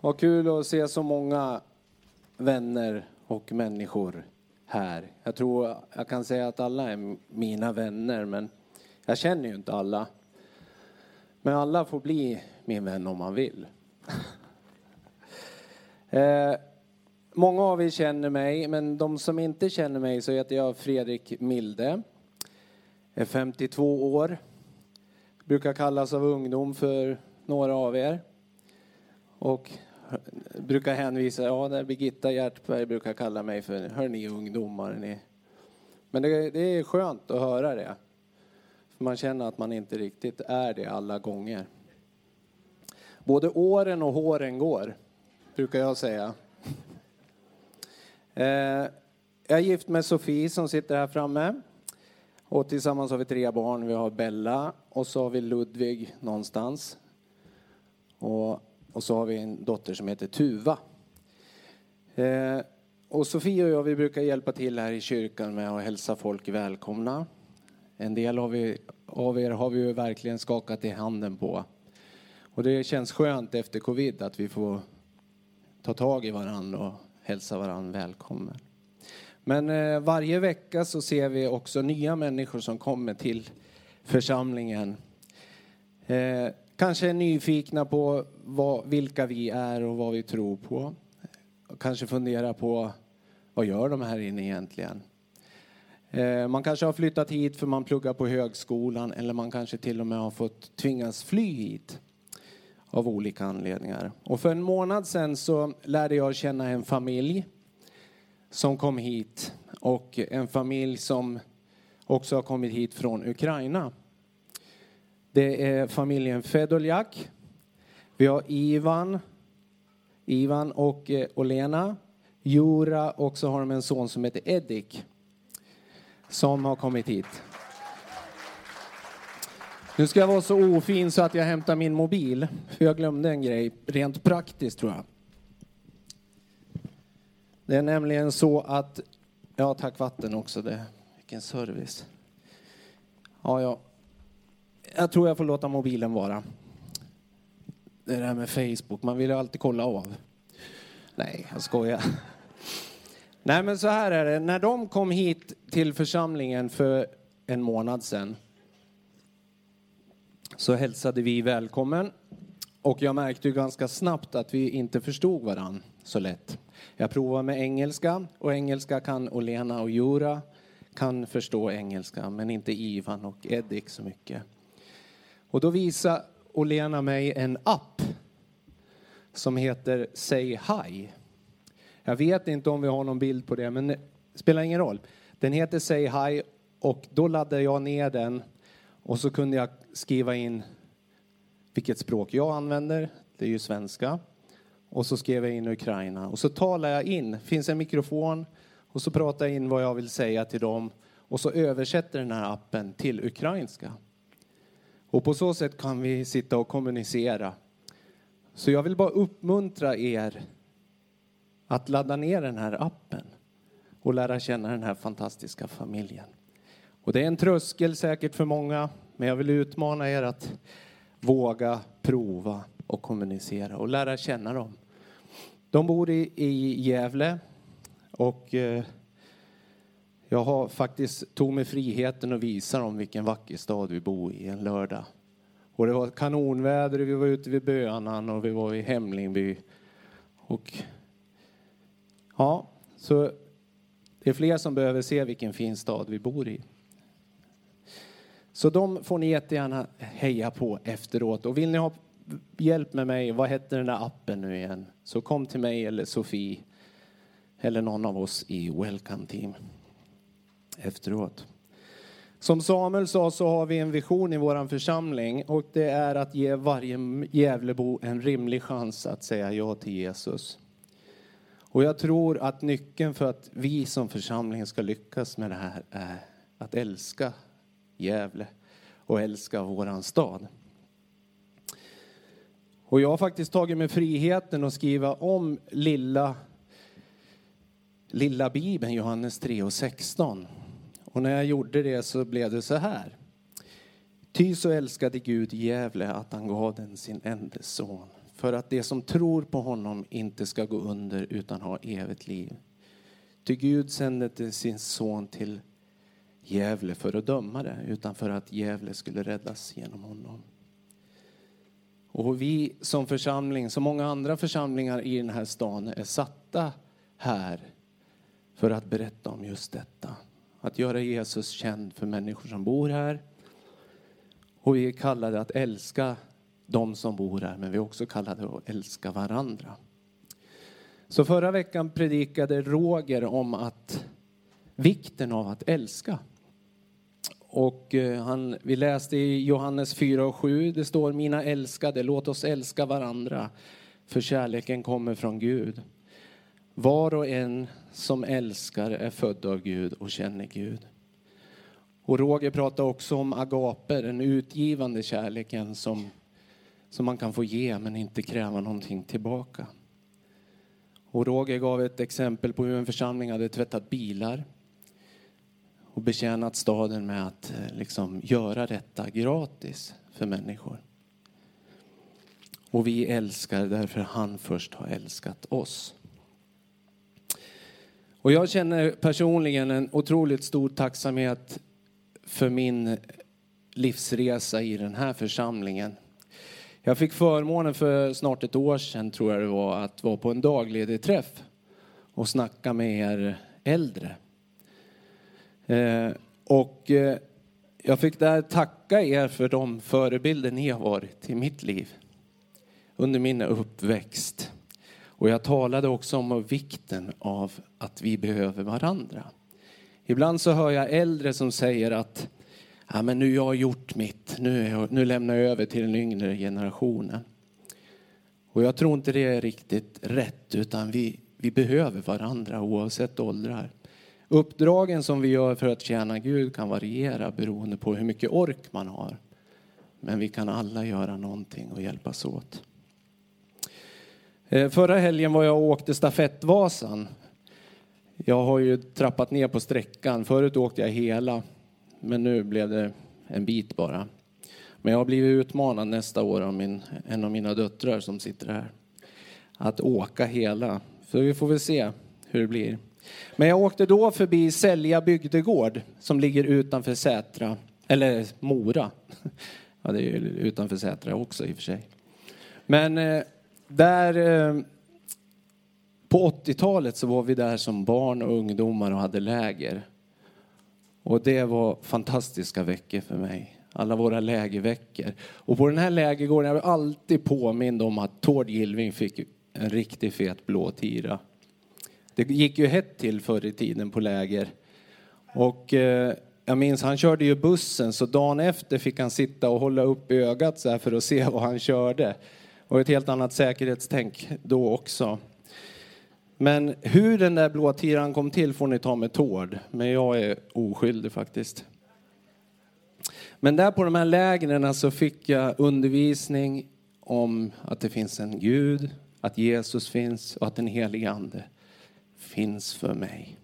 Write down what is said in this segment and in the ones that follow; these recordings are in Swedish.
Vad kul att se så många vänner och människor här. Jag tror jag kan säga att alla är mina vänner, men jag känner ju inte alla. Men alla får bli min vän om man vill. eh, många av er känner mig, men de som inte känner mig så heter jag Fredrik Milde. Är 52 år. Brukar kallas av ungdom för några av er. Och brukar hänvisa, ja, när Birgitta Hjärtberg brukar kalla mig för, hör ni ungdomar, ni. Men det, det är skönt att höra det. För man känner att man inte riktigt är det alla gånger. Både åren och håren går, brukar jag säga. Eh, jag är gift med Sofie som sitter här framme. Och tillsammans har vi tre barn. Vi har Bella och så har vi Ludvig någonstans. Och och så har vi en dotter som heter Tuva. Eh, och Sofie och jag vi brukar hjälpa till här i kyrkan med att hälsa folk välkomna. En del av er, av er har vi ju verkligen skakat i handen på. Och det känns skönt efter covid att vi får ta tag i varandra och hälsa varandra välkommen. Men eh, varje vecka så ser vi också nya människor som kommer till församlingen. Eh, Kanske är nyfikna på vad, vilka vi är och vad vi tror på. Kanske fundera på vad gör de här inne egentligen? Eh, man kanske har flyttat hit för man pluggar på högskolan eller man kanske till och med har fått tvingas fly hit av olika anledningar. Och för en månad sedan så lärde jag känna en familj som kom hit och en familj som också har kommit hit från Ukraina. Det är familjen Fedoljak. Vi har Ivan, Ivan och eh, Olena. Jura och så har de en son som heter Edik. Som har kommit hit. Nu ska jag vara så ofin så att jag hämtar min mobil. För jag glömde en grej, rent praktiskt tror jag. Det är nämligen så att, ja tack vatten också, det, vilken service. Ja, ja, jag tror jag får låta mobilen vara. Det där med Facebook, man vill ju alltid kolla av. Nej, jag skojar. Nej, men så här är det. När de kom hit till församlingen för en månad sedan så hälsade vi välkommen. Och jag märkte ju ganska snabbt att vi inte förstod varann så lätt. Jag provade med engelska och engelska kan Olena och Jura kan förstå engelska men inte Ivan och Edik så mycket. Och då visade Olena mig en app som heter Say Hi. Jag vet inte om vi har någon bild på det, men det spelar ingen roll. Den heter Say Hi och då laddade jag ner den och så kunde jag skriva in vilket språk jag använder, det är ju svenska. Och så skrev jag in Ukraina och så talar jag in, finns en mikrofon och så pratar jag in vad jag vill säga till dem och så översätter den här appen till ukrainska. Och på så sätt kan vi sitta och kommunicera. Så jag vill bara uppmuntra er att ladda ner den här appen och lära känna den här fantastiska familjen. Och det är en tröskel säkert för många, men jag vill utmana er att våga prova och kommunicera och lära känna dem. De bor i, i Gävle och eh, jag har faktiskt tog mig friheten att visa dem vilken vacker stad vi bor i en lördag. Och det var kanonväder, vi var ute vid Bönan och vi var i Hemlingby. Och ja, så det är fler som behöver se vilken fin stad vi bor i. Så de får ni jättegärna heja på efteråt. Och vill ni ha hjälp med mig, vad heter den där appen nu igen? Så kom till mig eller Sofie eller någon av oss i Welcome Team efteråt. Som Samuel sa så har vi en vision i vår församling och det är att ge varje Gävlebo en rimlig chans att säga ja till Jesus. Och jag tror att nyckeln för att vi som församling ska lyckas med det här är att älska Gävle och älska våran stad. Och jag har faktiskt tagit mig friheten att skriva om lilla, lilla Bibeln, Johannes 3 och 16. Och när jag gjorde det så blev det så här. Ty så älskade Gud Gävle att han gav den sin enda son för att det som tror på honom inte ska gå under utan ha evigt liv. Ty Gud sände inte sin son till Gävle för att döma det, utan för att Gävle skulle räddas genom honom. Och vi som församling, som många andra församlingar i den här stan, är satta här för att berätta om just detta. Att göra Jesus känd för människor som bor här. Och vi är kallade att älska de som bor här, men vi är också kallade att älska varandra. Så förra veckan predikade Roger om att vikten av att älska. Och eh, han, vi läste i Johannes 4 och 7, det står mina älskade, låt oss älska varandra, för kärleken kommer från Gud. Var och en som älskar är född av Gud och känner Gud. Och Roger pratade också om agaper, den utgivande kärleken som, som man kan få ge men inte kräva någonting tillbaka. Och Roger gav ett exempel på hur en församling hade tvättat bilar och betjänat staden med att eh, liksom göra detta gratis för människor. Och vi älskar därför han först har älskat oss. Och jag känner personligen en otroligt stor tacksamhet för min livsresa i den här församlingen. Jag fick förmånen för snart ett år sedan, tror jag det var, att vara på en dagledig träff och snacka med er äldre. Eh, och eh, jag fick där tacka er för de förebilder ni har varit i mitt liv under min uppväxt. Och jag talade också om vikten av att vi behöver varandra. Ibland så hör jag äldre som säger att ja, men nu har jag gjort mitt, nu, jag, nu lämnar jag över till den yngre generationen. Och jag tror inte det är riktigt rätt, utan vi, vi behöver varandra oavsett åldrar. Uppdragen som vi gör för att tjäna Gud kan variera beroende på hur mycket ork man har. Men vi kan alla göra någonting och hjälpas åt. Eh, förra helgen var jag och åkte stafettvasan. Jag har ju trappat ner på sträckan. Förut åkte jag hela, men nu blev det en bit bara. Men jag har blivit utmanad nästa år av min, en av mina döttrar som sitter här. Att åka hela. Så vi får väl se hur det blir. Men jag åkte då förbi Sälja bygdegård som ligger utanför Sätra, eller Mora. Ja, det är ju utanför Sätra också i och för sig. Men eh, där eh, på 80-talet så var vi där som barn och ungdomar och hade läger. Och det var fantastiska veckor för mig. Alla våra lägerveckor. Och på den här lägergården, jag var alltid påmind om att Tord Gilving fick en riktigt fet blå tira. Det gick ju hett till förr i tiden på läger. Och eh, jag minns, han körde ju bussen, så dagen efter fick han sitta och hålla upp ögat så här för att se vad han körde. Och ett helt annat säkerhetstänk då också. Men hur den där blåa tiran kom till får ni ta med tård. Men jag är oskyldig faktiskt. Men där på de här lägren så fick jag undervisning om att det finns en Gud, att Jesus finns och att den helige Ande finns för mig.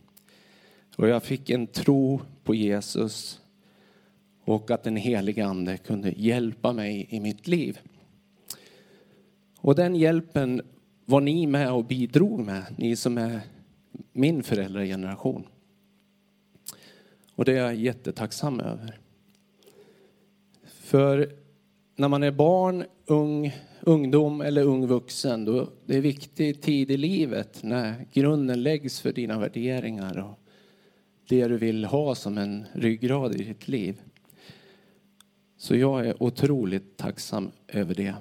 Och jag fick en tro på Jesus och att den helige Ande kunde hjälpa mig i mitt liv. Och den hjälpen var ni med och bidrog med, ni som är min föräldrageneration. Och det är jag jättetacksam över. För när man är barn, ung, ungdom eller ung vuxen, då det är viktig tid i livet när grunden läggs för dina värderingar och det du vill ha som en ryggrad i ditt liv. Så jag är otroligt tacksam över det.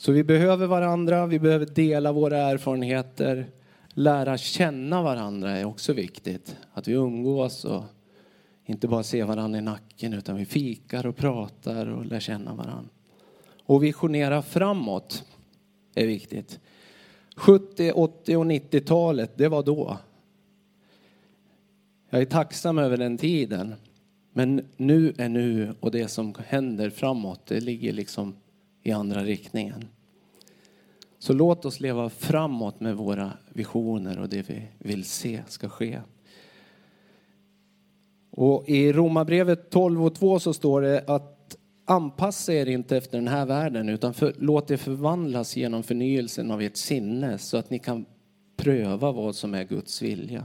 Så vi behöver varandra, vi behöver dela våra erfarenheter. Lära känna varandra är också viktigt. Att vi umgås och inte bara ser varandra i nacken utan vi fikar och pratar och lär känna varandra. Och visionera framåt är viktigt. 70, 80 och 90-talet, det var då. Jag är tacksam över den tiden. Men nu är nu och det som händer framåt, det ligger liksom i andra riktningen. Så låt oss leva framåt med våra visioner och det vi vill se ska ske. Och I Romarbrevet 12 och 2 så står det att anpassa er inte efter den här världen utan för, låt er förvandlas genom förnyelsen av ert sinne så att ni kan pröva vad som är Guds vilja.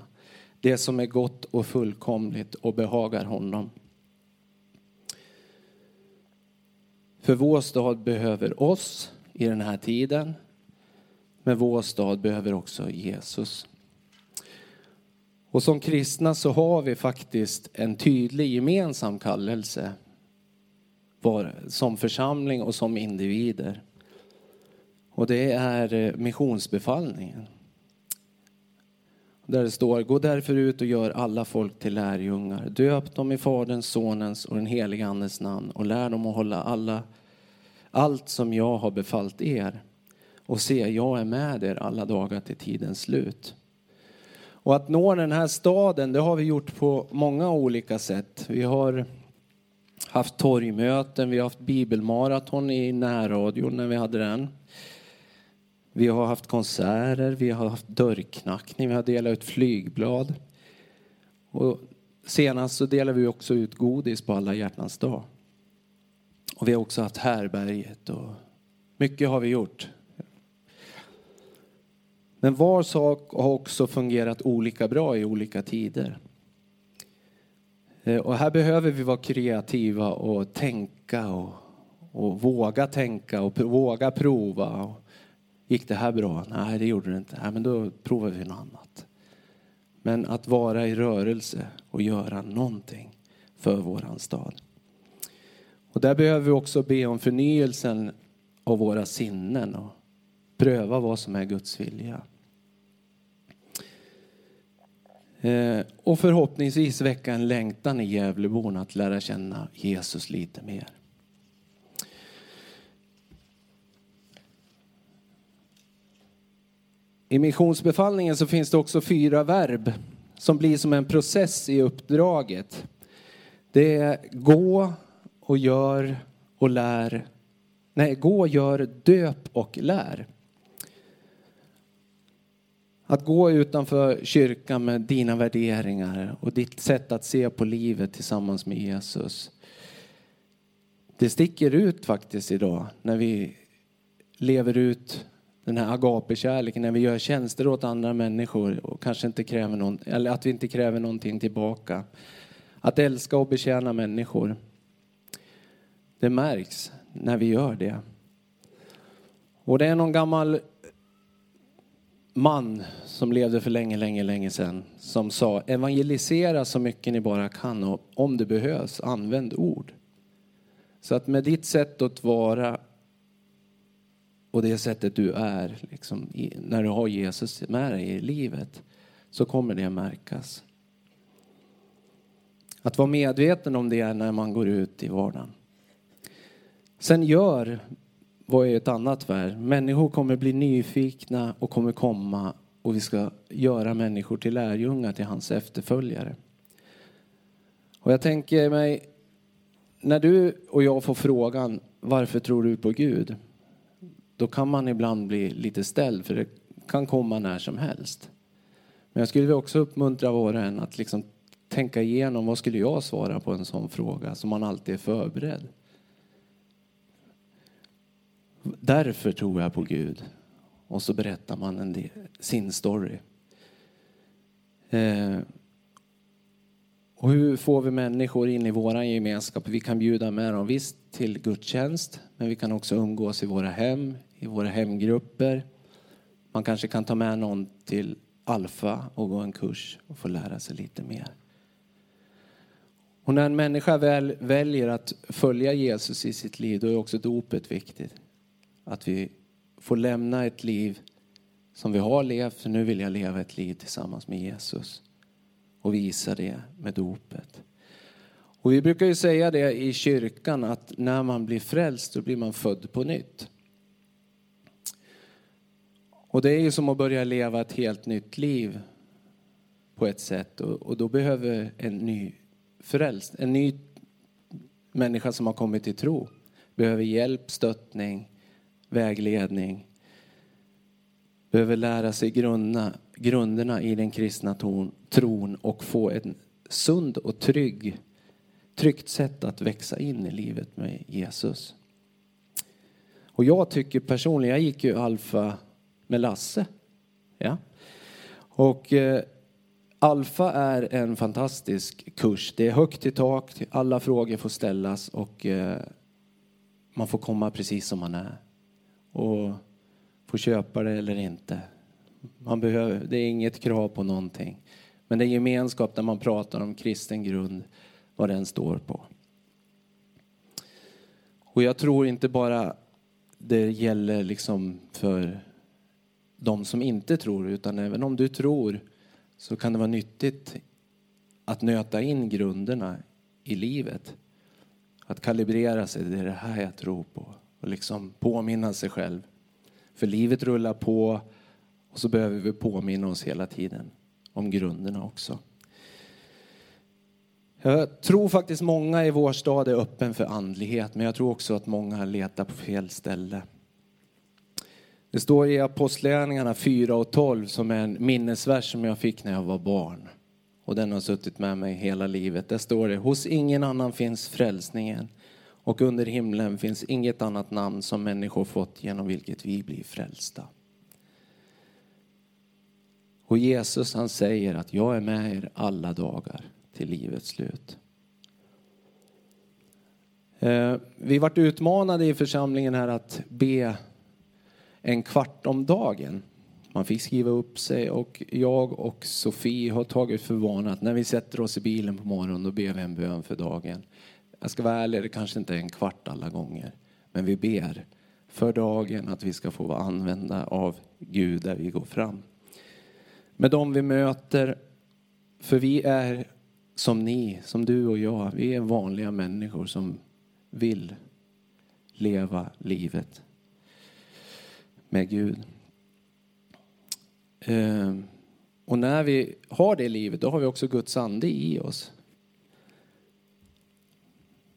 Det som är gott och fullkomligt och behagar honom. För vår stad behöver oss i den här tiden. Men vår stad behöver också Jesus. Och som kristna så har vi faktiskt en tydlig gemensam kallelse som församling och som individer. Och det är eh, missionsbefallningen. Där det står, gå därför ut och gör alla folk till lärjungar. Döp dem i Faderns, Sonens och den helige Andes namn och lär dem att hålla alla, allt som jag har befallt er. Och se, jag är med er alla dagar till tidens slut. Och att nå den här staden, det har vi gjort på många olika sätt. Vi har haft torgmöten, vi har haft bibelmaraton i närradion när vi hade den. Vi har haft konserter, vi har haft dörrknackning, vi har delat ut flygblad. Och senast så delade vi också ut godis på alla hjärtans dag. Och vi har också haft härberget och mycket har vi gjort. Men var sak har också fungerat olika bra i olika tider. Eh, och här behöver vi vara kreativa och tänka och, och våga tänka och våga prova. Gick det här bra? Nej, det gjorde det inte. Nej, men då provar vi något annat. Men att vara i rörelse och göra någonting för våran stad. Och där behöver vi också be om förnyelsen av våra sinnen och pröva vad som är Guds vilja. Eh, och förhoppningsvis väcka en längtan i Gävleborna att lära känna Jesus lite mer. I missionsbefallningen så finns det också fyra verb som blir som en process i uppdraget. Det är gå och gör och lär. Nej, gå, gör, döp och lär. Att gå utanför kyrkan med dina värderingar och ditt sätt att se på livet tillsammans med Jesus. Det sticker ut faktiskt idag när vi lever ut den här agapekärleken, när vi gör tjänster åt andra människor och kanske inte kräver någon, eller att vi inte kräver någonting tillbaka. Att älska och betjäna människor. Det märks när vi gör det. Och det är någon gammal man som levde för länge, länge, länge sedan som sa evangelisera så mycket ni bara kan och om det behövs, använd ord. Så att med ditt sätt att vara och det sättet du är, liksom, när du har Jesus med dig i livet, så kommer det märkas. Att vara medveten om det när man går ut i vardagen. Sen gör vad är ett annat värld, Människor kommer bli nyfikna och kommer komma och vi ska göra människor till lärjungar till hans efterföljare. Och jag tänker mig, när du och jag får frågan varför tror du på Gud? Då kan man ibland bli lite ställd för det kan komma när som helst. Men jag skulle också uppmuntra var och en att liksom tänka igenom vad skulle jag svara på en sån fråga så man alltid är förberedd. Därför tror jag på Gud. Och så berättar man en del, sin story. Eh, och hur får vi människor in i vår gemenskap? Vi kan bjuda med dem visst till gudstjänst, men vi kan också umgås i våra hem, i våra hemgrupper. Man kanske kan ta med någon till Alfa och gå en kurs och få lära sig lite mer. Och när en människa väl väljer att följa Jesus i sitt liv, då är också dopet viktigt. Att vi får lämna ett liv som vi har levt, för nu vill jag leva ett liv tillsammans med Jesus. Och visa det med dopet. Och vi brukar ju säga det i kyrkan att när man blir frälst då blir man född på nytt. Och det är ju som att börja leva ett helt nytt liv på ett sätt. Och, då behöver en ny frälst, en ny människa som har kommit till tro, behöver hjälp, stöttning, vägledning. Behöver lära sig grunna grunderna i den kristna tron och få en sund och trygg tryggt sätt att växa in i livet med Jesus. Och jag tycker personligen, jag gick ju Alfa med Lasse. Ja. Och eh, Alfa är en fantastisk kurs. Det är högt i tak, alla frågor får ställas och eh, man får komma precis som man är. Och får köpa det eller inte. Man behöver, det är inget krav på någonting. Men det är gemenskap där man pratar om kristen grund, vad den står på. Och jag tror inte bara det gäller liksom för de som inte tror, utan även om du tror så kan det vara nyttigt att nöta in grunderna i livet. Att kalibrera sig, det är det här jag tror på. Och liksom påminna sig själv. För livet rullar på och så behöver vi påminna oss hela tiden om grunderna också. Jag tror faktiskt många i vår stad är öppen för andlighet, men jag tror också att många letar på fel ställe. Det står i Apostlagärningarna 4 och 12 som är en minnesvers som jag fick när jag var barn. Och den har suttit med mig hela livet. Där står det, hos ingen annan finns frälsningen och under himlen finns inget annat namn som människor fått genom vilket vi blir frälsta. Och Jesus han säger att jag är med er alla dagar till livets slut. Eh, vi vart utmanade i församlingen här att be en kvart om dagen. Man fick skriva upp sig och jag och Sofie har tagit för vana att när vi sätter oss i bilen på morgonen då ber vi en bön för dagen. Jag ska vara ärlig, det kanske inte är en kvart alla gånger. Men vi ber för dagen att vi ska få vara använda av Gud där vi går fram. Med dem vi möter, för vi är som ni, som du och jag, vi är vanliga människor som vill leva livet med Gud. Ehm, och när vi har det livet, då har vi också Guds ande i oss.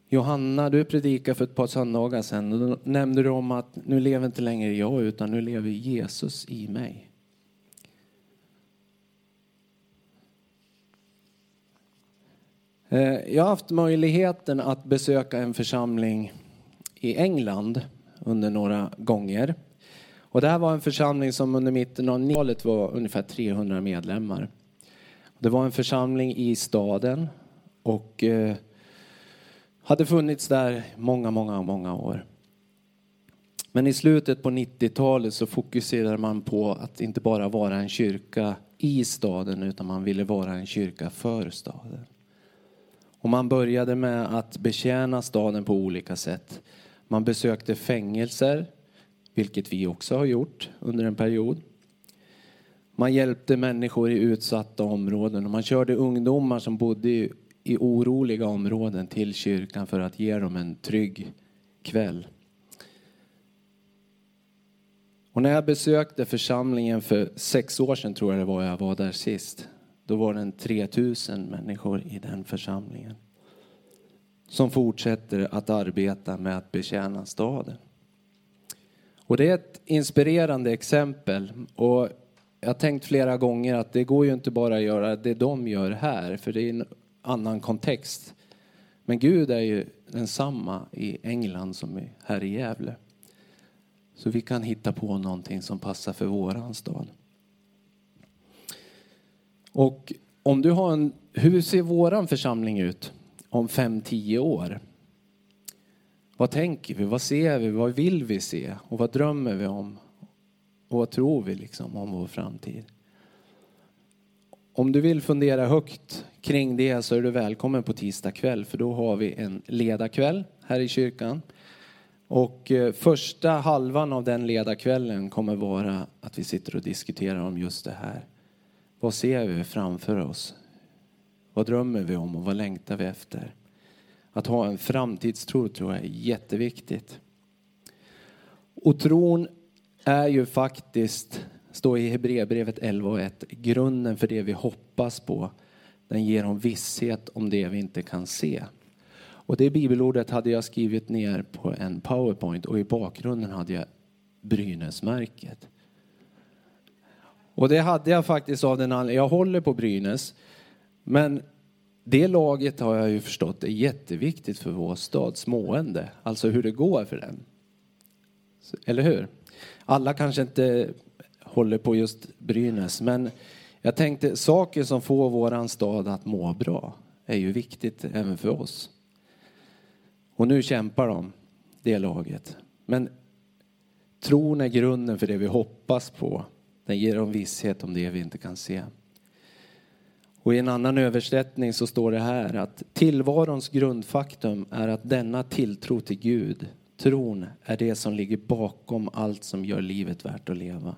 Johanna, du predikade för ett par söndagar sedan och då nämnde du om att nu lever inte längre jag utan nu lever Jesus i mig. Eh, jag har haft möjligheten att besöka en församling i England under några gånger. Och det här var en församling som under mitten av 90-talet var ungefär 300 medlemmar. Det var en församling i staden och eh, hade funnits där många, många, många år. Men i slutet på 90-talet så fokuserade man på att inte bara vara en kyrka i staden utan man ville vara en kyrka för staden. Och man började med att betjäna staden på olika sätt. Man besökte fängelser, vilket vi också har gjort under en period. Man hjälpte människor i utsatta områden och man körde ungdomar som bodde i, oroliga områden till kyrkan för att ge dem en trygg kväll. Och när jag besökte församlingen för sex år sedan tror jag det var jag var där sist. Då var det 3000 människor i den församlingen. Som fortsätter att arbeta med att betjäna staden. Och det är ett inspirerande exempel. Och jag har tänkt flera gånger att det går ju inte bara att göra det de gör här, för det är en annan kontext. Men Gud är ju densamma i England som här i Gävle. Så vi kan hitta på någonting som passar för våran stad. Och om du har en, hur ser våran församling ut om fem tio år? Vad tänker vi? Vad ser vi? Vad vill vi se? Och vad drömmer vi om? Och vad tror vi liksom om vår framtid? Om du vill fundera högt kring det så är du välkommen på tisdag kväll för då har vi en ledarkväll här i kyrkan. Och eh, första halvan av den ledarkvällen kommer vara att vi sitter och diskuterar om just det här. Vad ser vi framför oss? Vad drömmer vi om och vad längtar vi efter? Att ha en framtidstro tror jag är jätteviktigt. Och tron är ju faktiskt, står i Hebreerbrevet 11 och 1, grunden för det vi hoppas på. Den ger en visshet om det vi inte kan se. Och det bibelordet hade jag skrivit ner på en powerpoint och i bakgrunden hade jag Brynäsmärket. Och det hade jag faktiskt av den anledningen, jag håller på Brynäs, men det laget har jag ju förstått är jätteviktigt för vår stads mående, alltså hur det går för den. Eller hur? Alla kanske inte håller på just Brynäs, men jag tänkte saker som får våran stad att må bra är ju viktigt även för oss. Och nu kämpar de, det laget. Men tron är grunden för det vi hoppas på. Den ger dem visshet om det vi inte kan se. Och i en annan översättning så står det här att tillvarons grundfaktum är att denna tilltro till Gud, tron, är det som ligger bakom allt som gör livet värt att leva.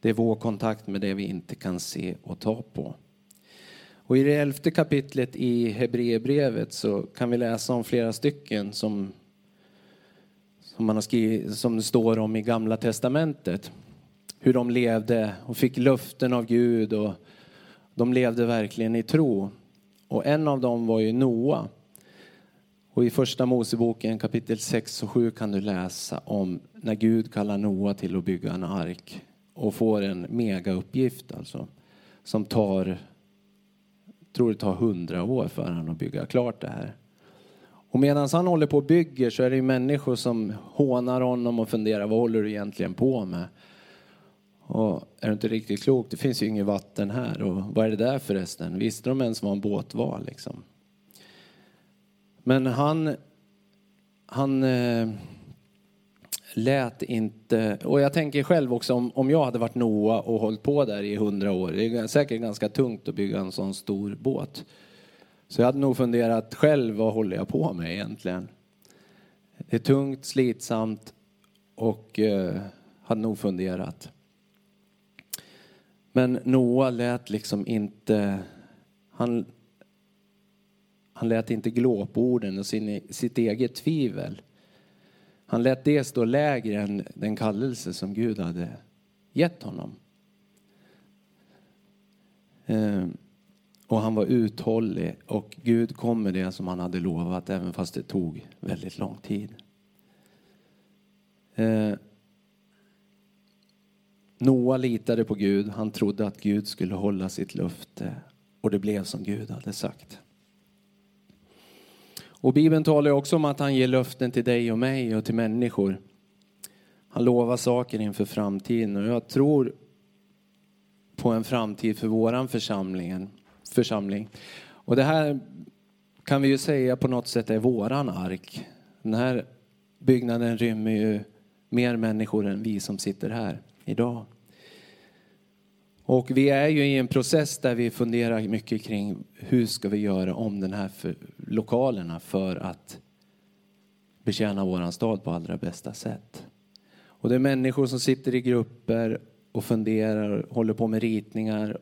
Det är vår kontakt med det vi inte kan se och ta på. Och i det elfte kapitlet i Hebreerbrevet så kan vi läsa om flera stycken som, som, man har skrivit, som det står om i Gamla Testamentet. Hur de levde och fick löften av Gud och de levde verkligen i tro. Och en av dem var ju Noa. Och i första Moseboken kapitel 6 och 7 kan du läsa om när Gud kallar Noa till att bygga en ark och får en megauppgift alltså som tar tror det tar hundra år för honom att bygga klart det här. Och medan han håller på och bygger så är det ju människor som hånar honom och funderar vad håller du egentligen på med? Och är det inte riktigt klokt? Det finns ju inget vatten här och vad är det där förresten? Visste de ens vad en båt var liksom? Men han, han eh, lät inte, och jag tänker själv också om, om jag hade varit Noa och hållit på där i hundra år, det är säkert ganska tungt att bygga en sån stor båt. Så jag hade nog funderat själv, vad håller jag på med egentligen? Det är tungt, slitsamt och eh, hade nog funderat. Men Noa lät liksom inte, han, han lät inte glåporden och sin, sitt eget tvivel han lät det stå lägre än den kallelse som Gud hade gett honom. Ehm, och han var uthållig och Gud kom med det som han hade lovat även fast det tog väldigt lång tid. Ehm, Noa litade på Gud. Han trodde att Gud skulle hålla sitt löfte och det blev som Gud hade sagt. Och Bibeln talar också om att han ger löften till dig och mig och till människor. Han lovar saker inför framtiden och jag tror på en framtid för våran församling. församling. Och det här kan vi ju säga på något sätt är våran ark. Den här byggnaden rymmer ju mer människor än vi som sitter här idag. Och vi är ju i en process där vi funderar mycket kring hur ska vi göra om den här för, lokalerna för att betjäna våran stad på allra bästa sätt. Och det är människor som sitter i grupper och funderar, håller på med ritningar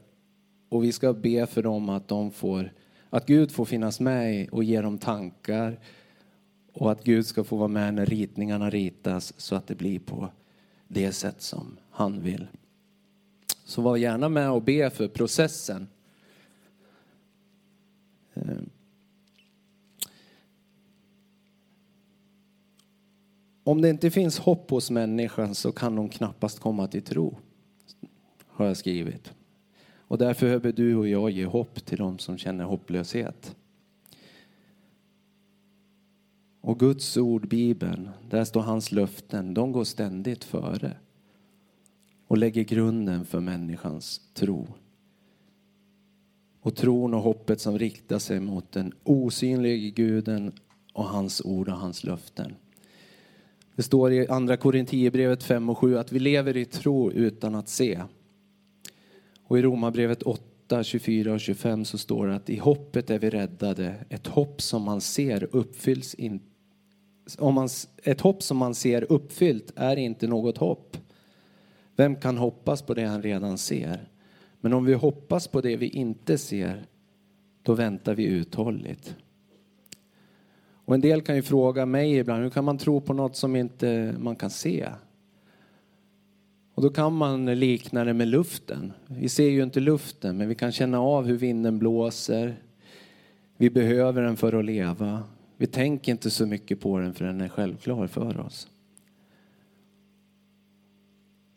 och vi ska be för dem att de får, att Gud får finnas med och ge dem tankar och att Gud ska få vara med när ritningarna ritas så att det blir på det sätt som han vill. Så var gärna med och be för processen. Eh. Om det inte finns hopp hos människan så kan de knappast komma till tro, har jag skrivit. Och därför behöver du och jag ge hopp till dem som känner hopplöshet. Och Guds ord, Bibeln, där står hans löften, de går ständigt före och lägger grunden för människans tro. Och tron och hoppet som riktar sig mot den osynlige guden och hans ord och hans löften. Det står i andra Korinthierbrevet 5 och 7 att vi lever i tro utan att se. Och i Romarbrevet 8, 24 och 25 så står det att i hoppet är vi räddade. Ett hopp som man ser uppfylls inte om man, ett hopp som man ser uppfyllt är inte något hopp. Vem kan hoppas på det han redan ser? Men om vi hoppas på det vi inte ser, då väntar vi uthålligt. Och en del kan ju fråga mig ibland, hur kan man tro på något som inte man kan se? Och då kan man likna det med luften. Vi ser ju inte luften, men vi kan känna av hur vinden blåser. Vi behöver den för att leva. Vi tänker inte så mycket på den för den är självklar för oss.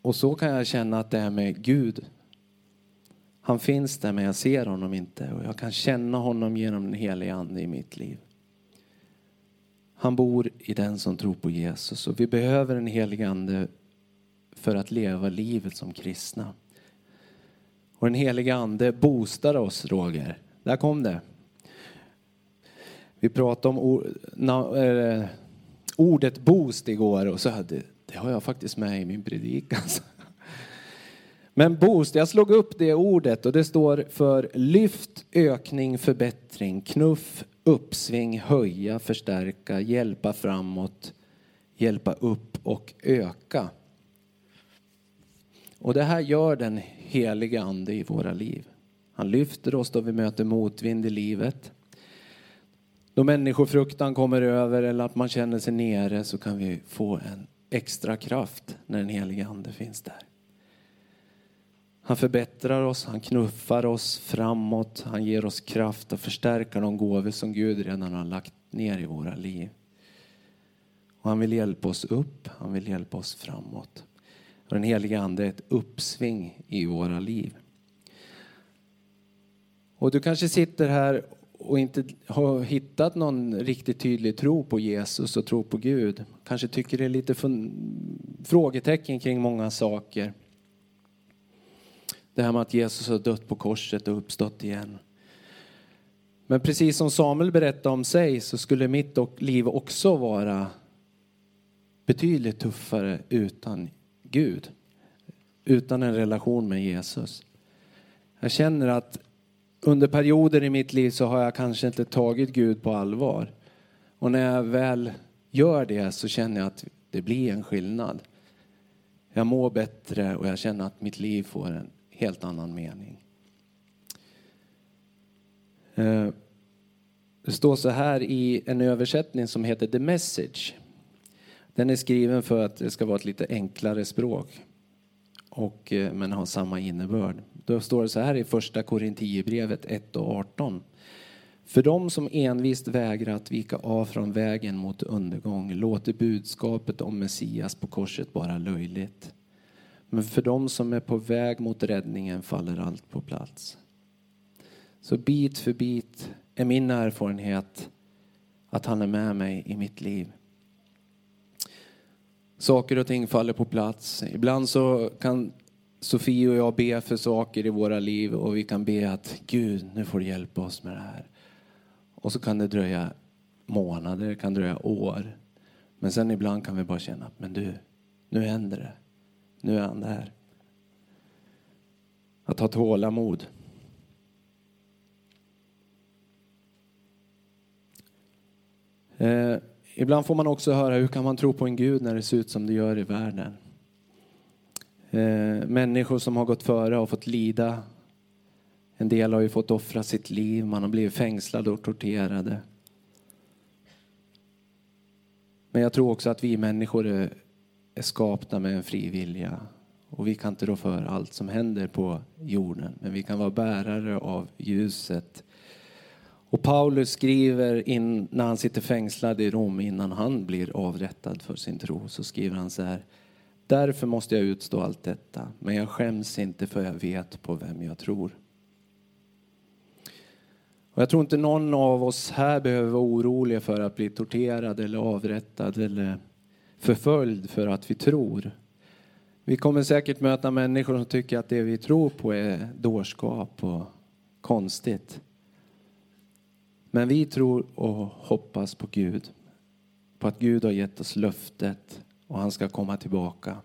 Och så kan jag känna att det är med Gud. Han finns där men jag ser honom inte och jag kan känna honom genom den heliga ande i mitt liv. Han bor i den som tror på Jesus och vi behöver den helige ande för att leva livet som kristna. Och den heliga ande boostar oss, Roger. Där kom det. Vi pratade om eh, ordet boost igår och så hade, det har jag faktiskt med i min predikan. Men boost, jag slog upp det ordet och det står för lyft, ökning, förbättring, knuff, uppsving, höja, förstärka, hjälpa framåt, hjälpa upp och öka. Och det här gör den heliga ande i våra liv. Han lyfter oss då vi möter motvind i livet. Då människofruktan kommer över eller att man känner sig nere så kan vi få en extra kraft när den heliga ande finns där. Han förbättrar oss, han knuffar oss framåt, han ger oss kraft att förstärka de gåvor som Gud redan har lagt ner i våra liv. Och han vill hjälpa oss upp, han vill hjälpa oss framåt. Och den heliga Ande är ett uppsving i våra liv. Och du kanske sitter här och inte har hittat någon riktigt tydlig tro på Jesus och tro på Gud. Kanske tycker det är lite frågetecken kring många saker. Det här med att Jesus har dött på korset och uppstått igen. Men precis som Samuel berättade om sig så skulle mitt liv också vara betydligt tuffare utan Gud. Utan en relation med Jesus. Jag känner att under perioder i mitt liv så har jag kanske inte tagit Gud på allvar. Och när jag väl gör det så känner jag att det blir en skillnad. Jag mår bättre och jag känner att mitt liv får en helt annan mening. Eh, det står så här i en översättning som heter The Message. Den är skriven för att det ska vara ett lite enklare språk och, eh, men har samma innebörd. Då står det så här i första Korinthierbrevet 1 och 18. För dem som envist vägrar att vika av från vägen mot undergång låter budskapet om Messias på korset bara löjligt. Men för dem som är på väg mot räddningen faller allt på plats. Så bit för bit är min erfarenhet att han är med mig i mitt liv. Saker och ting faller på plats. Ibland så kan Sofie och jag be för saker i våra liv och vi kan be att Gud, nu får du hjälpa oss med det här. Och så kan det dröja månader, det kan dröja år. Men sen ibland kan vi bara känna, men du, nu händer det. Nu är han där. Att ha tålamod. Eh, ibland får man också höra hur kan man tro på en Gud när det ser ut som det gör i världen. Eh, människor som har gått före har fått lida. En del har ju fått offra sitt liv, man har blivit fängslade och torterade. Men jag tror också att vi människor är är skapta med en fri vilja. Och vi kan inte rå för allt som händer på jorden, men vi kan vara bärare av ljuset. Och Paulus skriver in, när han sitter fängslad i Rom innan han blir avrättad för sin tro, så skriver han så här. Därför måste jag utstå allt detta, men jag skäms inte för jag vet på vem jag tror. Och jag tror inte någon av oss här behöver vara orolig för att bli torterad eller avrättad eller förföljd för att vi tror. Vi kommer säkert möta människor som tycker att det vi tror på är dårskap och konstigt. Men vi tror och hoppas på Gud. På att Gud har gett oss löftet och han ska komma tillbaka.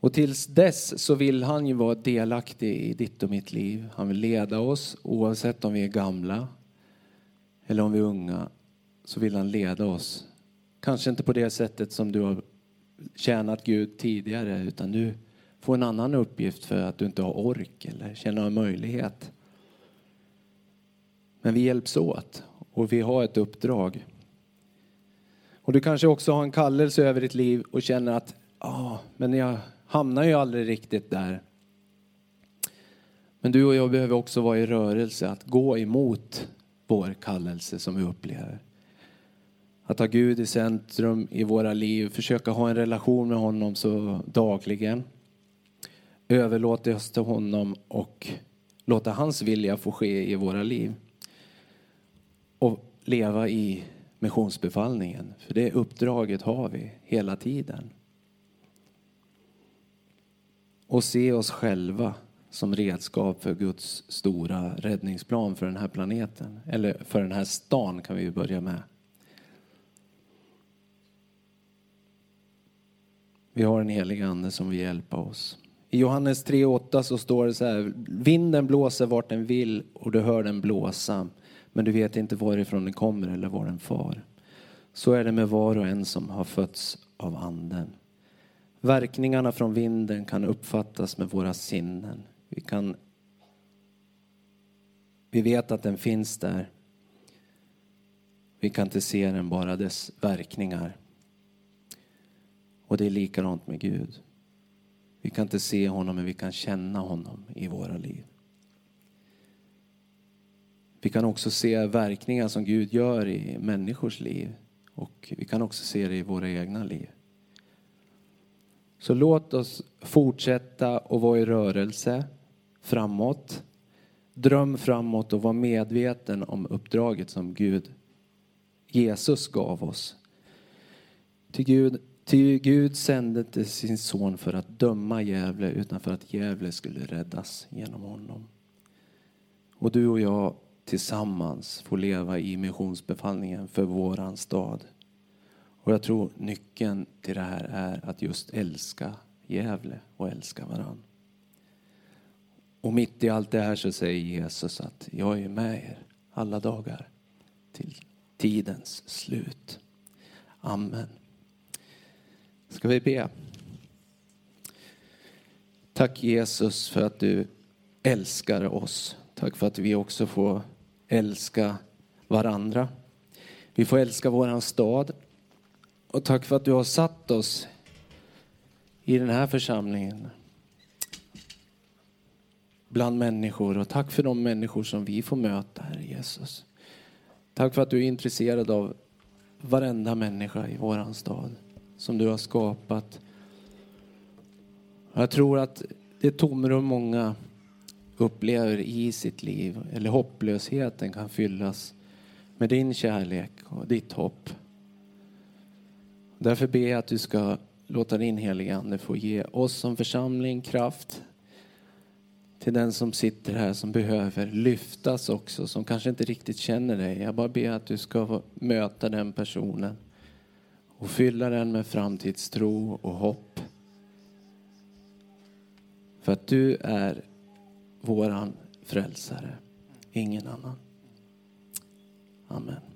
Och tills dess så vill han ju vara delaktig i ditt och mitt liv. Han vill leda oss oavsett om vi är gamla eller om vi är unga. Så vill han leda oss Kanske inte på det sättet som du har tjänat Gud tidigare utan du får en annan uppgift för att du inte har ork eller känner möjlighet. Men vi hjälps åt och vi har ett uppdrag. Och du kanske också har en kallelse över ditt liv och känner att ja, ah, men jag hamnar ju aldrig riktigt där. Men du och jag behöver också vara i rörelse, att gå emot vår kallelse som vi upplever. Att ha Gud i centrum i våra liv, försöka ha en relation med honom så dagligen. överlåta oss till honom och låta hans vilja få ske i våra liv. Och leva i missionsbefallningen, för det uppdraget har vi hela tiden. Och se oss själva som redskap för Guds stora räddningsplan för den här planeten. Eller för den här stan kan vi ju börja med. Vi har en helig ande som vill hjälpa oss. I Johannes 3.8 så står det så här, vinden blåser vart den vill och du hör den blåsa, men du vet inte varifrån den kommer eller var den far. Så är det med var och en som har fötts av anden. Verkningarna från vinden kan uppfattas med våra sinnen. Vi, kan, vi vet att den finns där. Vi kan inte se den, bara dess verkningar. Och det är likadant med Gud. Vi kan inte se honom, men vi kan känna honom i våra liv. Vi kan också se verkningar som Gud gör i människors liv. Och vi kan också se det i våra egna liv. Så låt oss fortsätta att vara i rörelse framåt. Dröm framåt och var medveten om uppdraget som Gud, Jesus gav oss. Till Gud, till Gud sände inte sin son för att döma Gävle utan för att Gävle skulle räddas genom honom. Och du och jag tillsammans får leva i missionsbefallningen för våran stad. Och jag tror nyckeln till det här är att just älska Gävle och älska varann. Och mitt i allt det här så säger Jesus att jag är med er alla dagar till tidens slut. Amen. Ska vi be? Tack Jesus för att du älskar oss. Tack för att vi också får älska varandra. Vi får älska våran stad. Och tack för att du har satt oss i den här församlingen bland människor och tack för de människor som vi får möta, Herre Jesus. Tack för att du är intresserad av varenda människa i våran stad som du har skapat. Jag tror att det tomrum många upplever i sitt liv, eller hopplösheten kan fyllas med din kärlek och ditt hopp. Därför ber jag att du ska låta din heliga Ande få ge oss som församling kraft till den som sitter här som behöver lyftas också, som kanske inte riktigt känner dig. Jag bara ber att du ska möta den personen och fylla den med framtidstro och hopp. För att du är våran frälsare, ingen annan. Amen.